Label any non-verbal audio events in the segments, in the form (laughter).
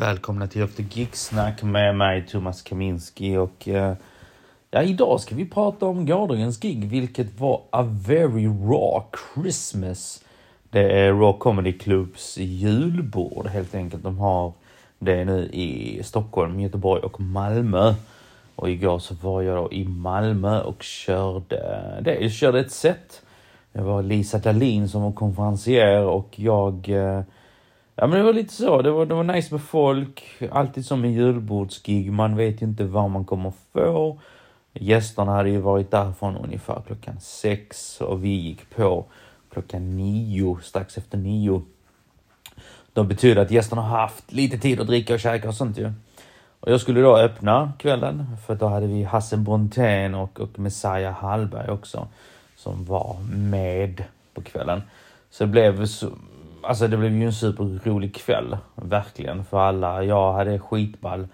Välkomna till Efter Gig-snack med mig Thomas Kaminski och eh, ja, idag ska vi prata om gårdagens gig, vilket var A Very Raw Christmas. Det är Raw Comedy Clubs julbord helt enkelt. De har det nu i Stockholm, Göteborg och Malmö. Och igår så var jag då i Malmö och körde det. Jag körde ett set. Det var Lisa Dahlin som var konferencier och jag eh, Ja men det var lite så, det var, det var nice med folk, alltid som en julbordsgig, man vet ju inte vad man kommer få. Gästerna hade ju varit där från ungefär klockan sex och vi gick på klockan nio, strax efter nio. Det betyder att gästerna har haft lite tid att dricka och käka och sånt ju. Och jag skulle då öppna kvällen, för då hade vi Hasse Brontén och, och Messiah Hallberg också, som var med på kvällen. Så det blev så, alltså det blev ju en superrolig kväll, verkligen, för alla. Jag hade skitball.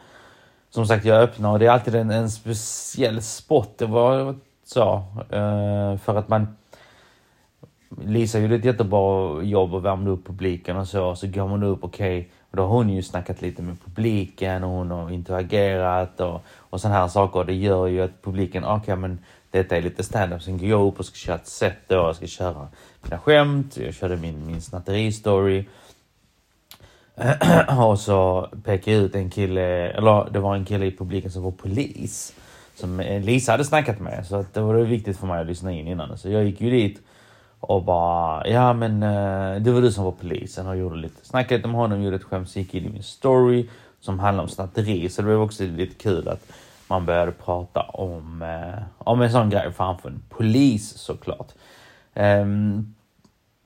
Som sagt, jag öppnade och det är alltid en, en speciell spot. Det var så, uh, för att man... Lisa gjorde ett jättebra jobb och värmde upp publiken och så, så går man upp, okej, okay, och då har hon ju snackat lite med publiken och hon har interagerat och, och sådana här saker. Det gör ju att publiken, okej okay, men detta är lite stand-up. Sen går jag upp och ska köra ett set då. Jag ska köra mina skämt. Jag körde min, min snatteri-story. (clears throat) och så pekade jag ut en kille, eller det var en kille i publiken som var polis. Som Lisa hade snackat med. Så att det var viktigt för mig att lyssna in innan. Så jag gick ju dit och bara, ja men eh, det var du som var polisen och gjorde lite, snackade lite med honom, gjorde ett skämt, så gick in i min story som handlar om snatteri. Så det var också lite kul att man började prata om, eh, om en sån grej framför en polis såklart. Um,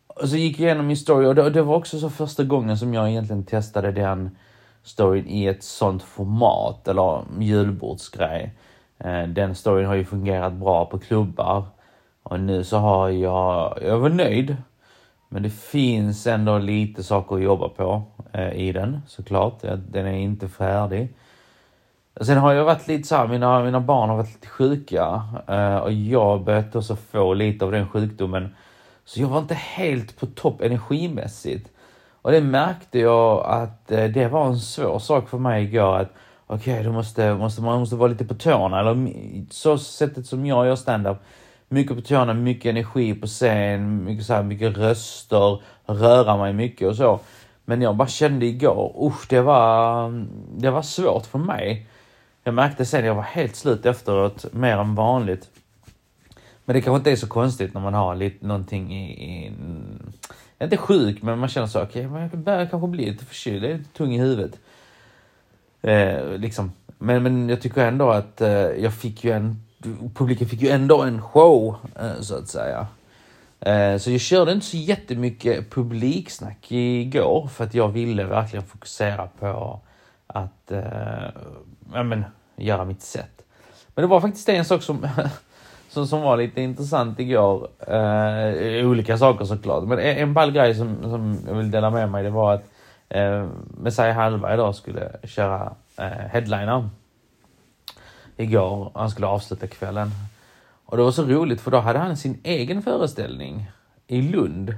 och så gick jag igenom min story och det, det, var också så första gången som jag egentligen testade den storyn i ett sånt format, eller julbordsgrej. Eh, den storyn har ju fungerat bra på klubbar och nu så har jag, jag var nöjd. Men det finns ändå lite saker att jobba på eh, i den såklart. Den är inte färdig. Sen har jag varit lite så här, mina, mina barn har varit lite sjuka eh, och jag börjat också få lite av den sjukdomen. Så jag var inte helt på topp energimässigt. Och det märkte jag att eh, det var en svår sak för mig igår att okej, okay, måste, måste, man måste vara lite på tårna. Eller så sättet som jag gör standup. Mycket på tårna, mycket energi på scen, mycket, så här, mycket röster, röra mig mycket och så. Men jag bara kände igår, usch, det var, det var svårt för mig. Jag märkte sen, jag var helt slut efteråt, mer än vanligt. Men det kanske inte är så konstigt när man har lite någonting i... i inte sjuk, men man känner så, okej, okay, jag börjar kanske bli lite förkyld, är lite tung i huvudet. Eh, liksom. men, men jag tycker ändå att eh, jag fick ju en... Publiken fick ju ändå en show, eh, så att säga. Eh, så jag körde inte så jättemycket publiksnack igår, för att jag ville verkligen fokusera på att eh, ja, men, göra mitt sätt. Men det var faktiskt en sak som, (laughs) som, som var lite intressant igår. Eh, olika saker såklart, men en, en ball grej som, som jag vill dela med mig det var att eh, Messiah Hallberg idag skulle köra eh, headliner igår. Han skulle avsluta kvällen. Och det var så roligt för då hade han sin egen föreställning i Lund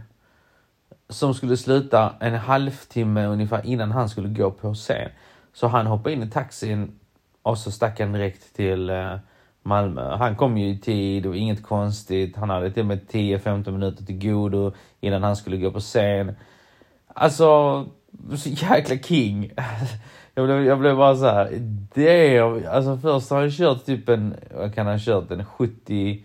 som skulle sluta en halvtimme ungefär innan han skulle gå på scen. Så han hoppade in i taxin och så stack han direkt till eh, Malmö. Han kom ju i tid och inget konstigt. Han hade till och med 10-15 minuter till godo innan han skulle gå på scen. Alltså, så jäkla king. (laughs) Jag blev, jag blev bara så här, det alltså först har han kört typ en, vad kan han kört, en 70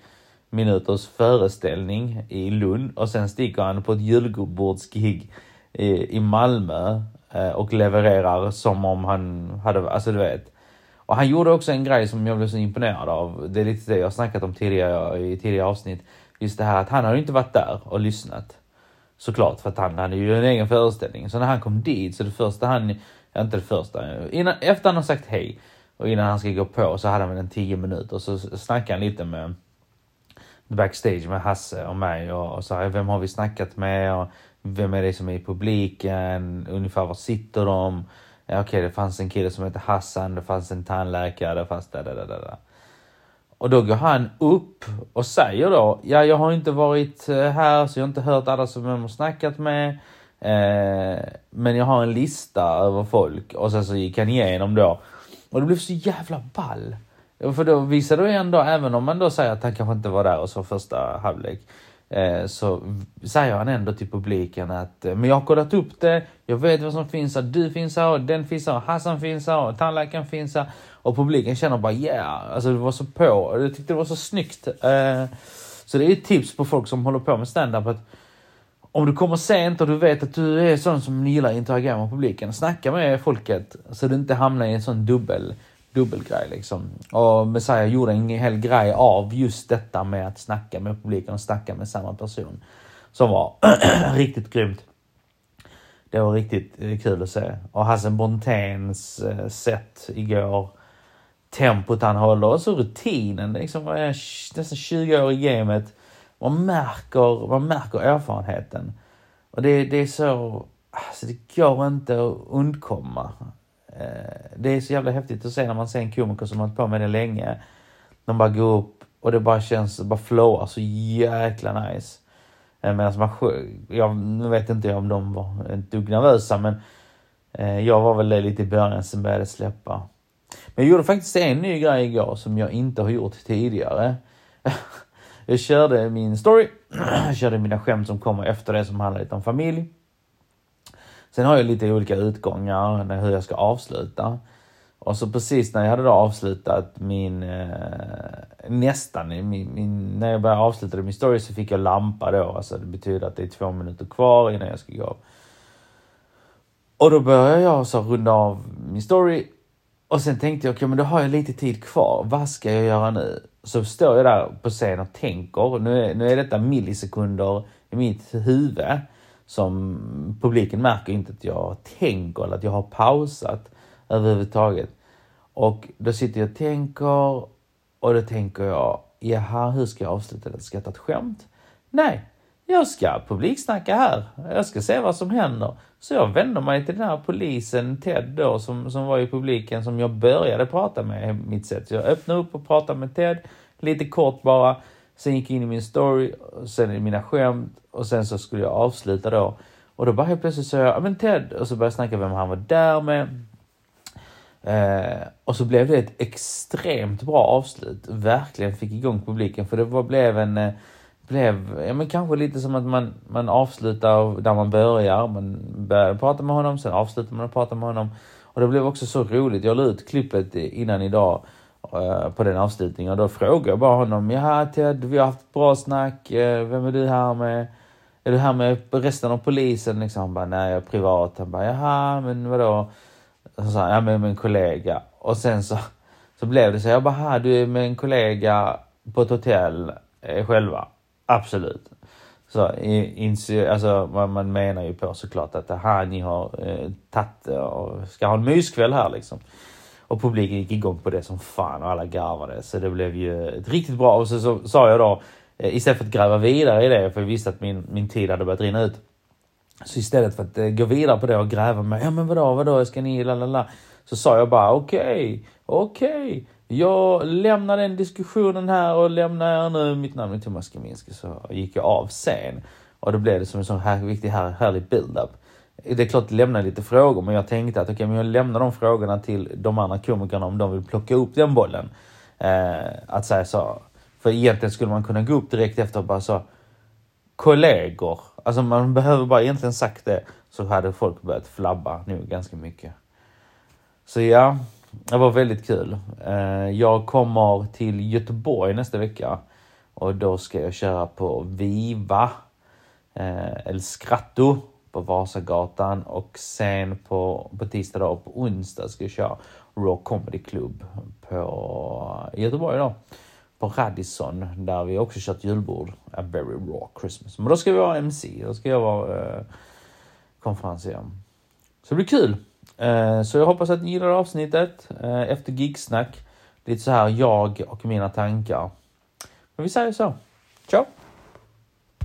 minuters föreställning i Lund och sen sticker han på ett julbordsgig i, i Malmö eh, och levererar som om han hade, alltså du vet, och han gjorde också en grej som jag blev så imponerad av. Det är lite det jag snackat om tidigare i tidigare avsnitt. Just det här att han hade inte varit där och lyssnat. Såklart, för att han hade ju en egen föreställning. Så när han kom dit, så det första han, ja, inte det första, innan, efter han har sagt hej och innan han ska gå på så hade han väl en tio minuter så snackade han lite med backstage med Hasse och mig och, och här, vem har vi snackat med och vem är det som är i publiken, ungefär var sitter de? Ja, okej, okay, det fanns en kille som hette Hassan, det fanns en tandläkare, det fanns där, där, där, där. Och då går han upp och säger då, ja, jag har inte varit eh, här så jag har inte hört alla som jag har snackat med. Eh, men jag har en lista över folk och sen så gick han igenom då. Och det blev så jävla ball. För då visade det ändå, även om man då säger att han kanske inte var där och så första halvlek. Eh, så säger han ändå till publiken att eh, men jag har kollat upp det, jag vet vad som finns här, du finns här, och den finns här, Hassan finns här, och tandläkaren finns här. Och publiken känner bara yeah, alltså det var så på, jag tyckte det var så snyggt. Eh, så det är ett tips på folk som håller på med standup att om du kommer sent och du vet att du är sån som gillar att interagera med publiken, snacka med folket så du inte hamnar i en sån dubbel dubbelgrej liksom. Och Messiah gjorde en hel grej av just detta med att snacka med publiken och snacka med samma person. Som var (clears throat) riktigt grymt. Det var riktigt eh, kul att se. Och Hassan Bonténs eh, sätt igår. Tempot han håller och så rutinen. Liksom var jag nästan 20 år i gamet. Man märker, man märker erfarenheten. Och det, det är så... Alltså det går inte att undkomma. Eh, det är så jävla häftigt att se när man ser en komiker som har hållit på med det länge. De bara går upp och det bara känns, bara flowar så alltså, jäkla nice. Eh, Medan alltså, man jag nu vet inte om de var eh, ett dugg nervösa men jag var väl det lite i början, sen började det släppa. Men jag gjorde faktiskt en ny grej igår som jag inte har gjort tidigare. (laughs) Jag körde min story, (clears throat) jag körde mina skämt som kommer efter det som handlar lite om familj. Sen har jag lite olika utgångar hur jag ska avsluta. Och så precis när jag hade då avslutat min, eh, nästan, min, min, när jag började avsluta min story så fick jag lampa då. Alltså det betyder att det är två minuter kvar innan jag ska gå av. Och då började jag så runda av min story. Och sen tänkte jag, okej okay, men då har jag lite tid kvar. Vad ska jag göra nu? Så står jag där på scen och tänker. Nu är, nu är detta millisekunder i mitt huvud som publiken märker inte att jag tänker eller att jag har pausat överhuvudtaget. Och då sitter jag och tänker och då tänker jag, jaha, hur ska jag avsluta det? Ska jag ta ett skämt? Nej, jag ska publiksnacka här. Jag ska se vad som händer. Så jag vänder mig till den här polisen, Ted då, som, som var i publiken, som jag började prata med, mitt sätt. Jag öppnade upp och pratade med Ted, lite kort bara. Sen gick jag in i min story, sen i mina skämt och sen så skulle jag avsluta då. Och då bara helt plötsligt sa jag, men Ted, och så började jag snacka vem han var där med. Eh, och så blev det ett extremt bra avslut. Verkligen fick igång publiken för det var, blev en, eh, blev, ja men kanske lite som att man, man avslutar där man börjar. Man börjar prata med honom, sen avslutar man och pratar med honom. Och det blev också så roligt. Jag la ut klippet innan idag Eh, på den avslutningen. Och då frågade jag bara honom, ja Ted, vi har haft ett bra snack, eh, vem är du här med? Är du här med resten av polisen? Liksom. Han bara, nej jag är privat. Han bara, jaha, men vadå? Så sa han, ja med min kollega. Och sen så, så blev det så, jag bara, du är med en kollega på ett hotell eh, själva? Absolut. Så inse, alltså, man, man menar ju på såklart att aha, ni har eh, tagit eh, och ska ha en myskväll här liksom. Och publiken gick igång på det som fan och alla garvade. Så det blev ju ett riktigt bra. Och så, så sa jag då, eh, istället för att gräva vidare i det, för jag visste att min, min tid hade börjat rinna ut. Så istället för att eh, gå vidare på det och gräva med, ja men vadå, vadå, ska ni, lalala. Så sa jag bara okej, okay, okej. Okay. Jag lämnar den diskussionen här och lämnar er nu, mitt namn är Thomas Kaminski, så gick jag av scen. Och då blev det som en sån här viktig, här, härlig build-up det är klart lämna lite frågor, men jag tänkte att okay, men jag lämnar de frågorna till de andra komikerna om de vill plocka upp den bollen. Eh, att säga så. För egentligen skulle man kunna gå upp direkt efter och bara så kollegor. Alltså man behöver bara egentligen sagt det så hade folk börjat flabba nu ganska mycket. Så ja, det var väldigt kul. Eh, jag kommer till Göteborg nästa vecka och då ska jag köra på Viva, eller El Scratto på Vasagatan och sen på, på tisdag och på onsdag ska jag köra Raw Comedy Club på Göteborg då. På Radisson där vi också kört julbord. A very raw Christmas. Men då ska vi vara MC. Då ska jag vara eh, konferencier. Så det blir kul. Eh, så jag hoppas att ni gillar avsnittet. Eh, efter gigsnack. Lite så här jag och mina tankar. Men vi säger så. Ciao!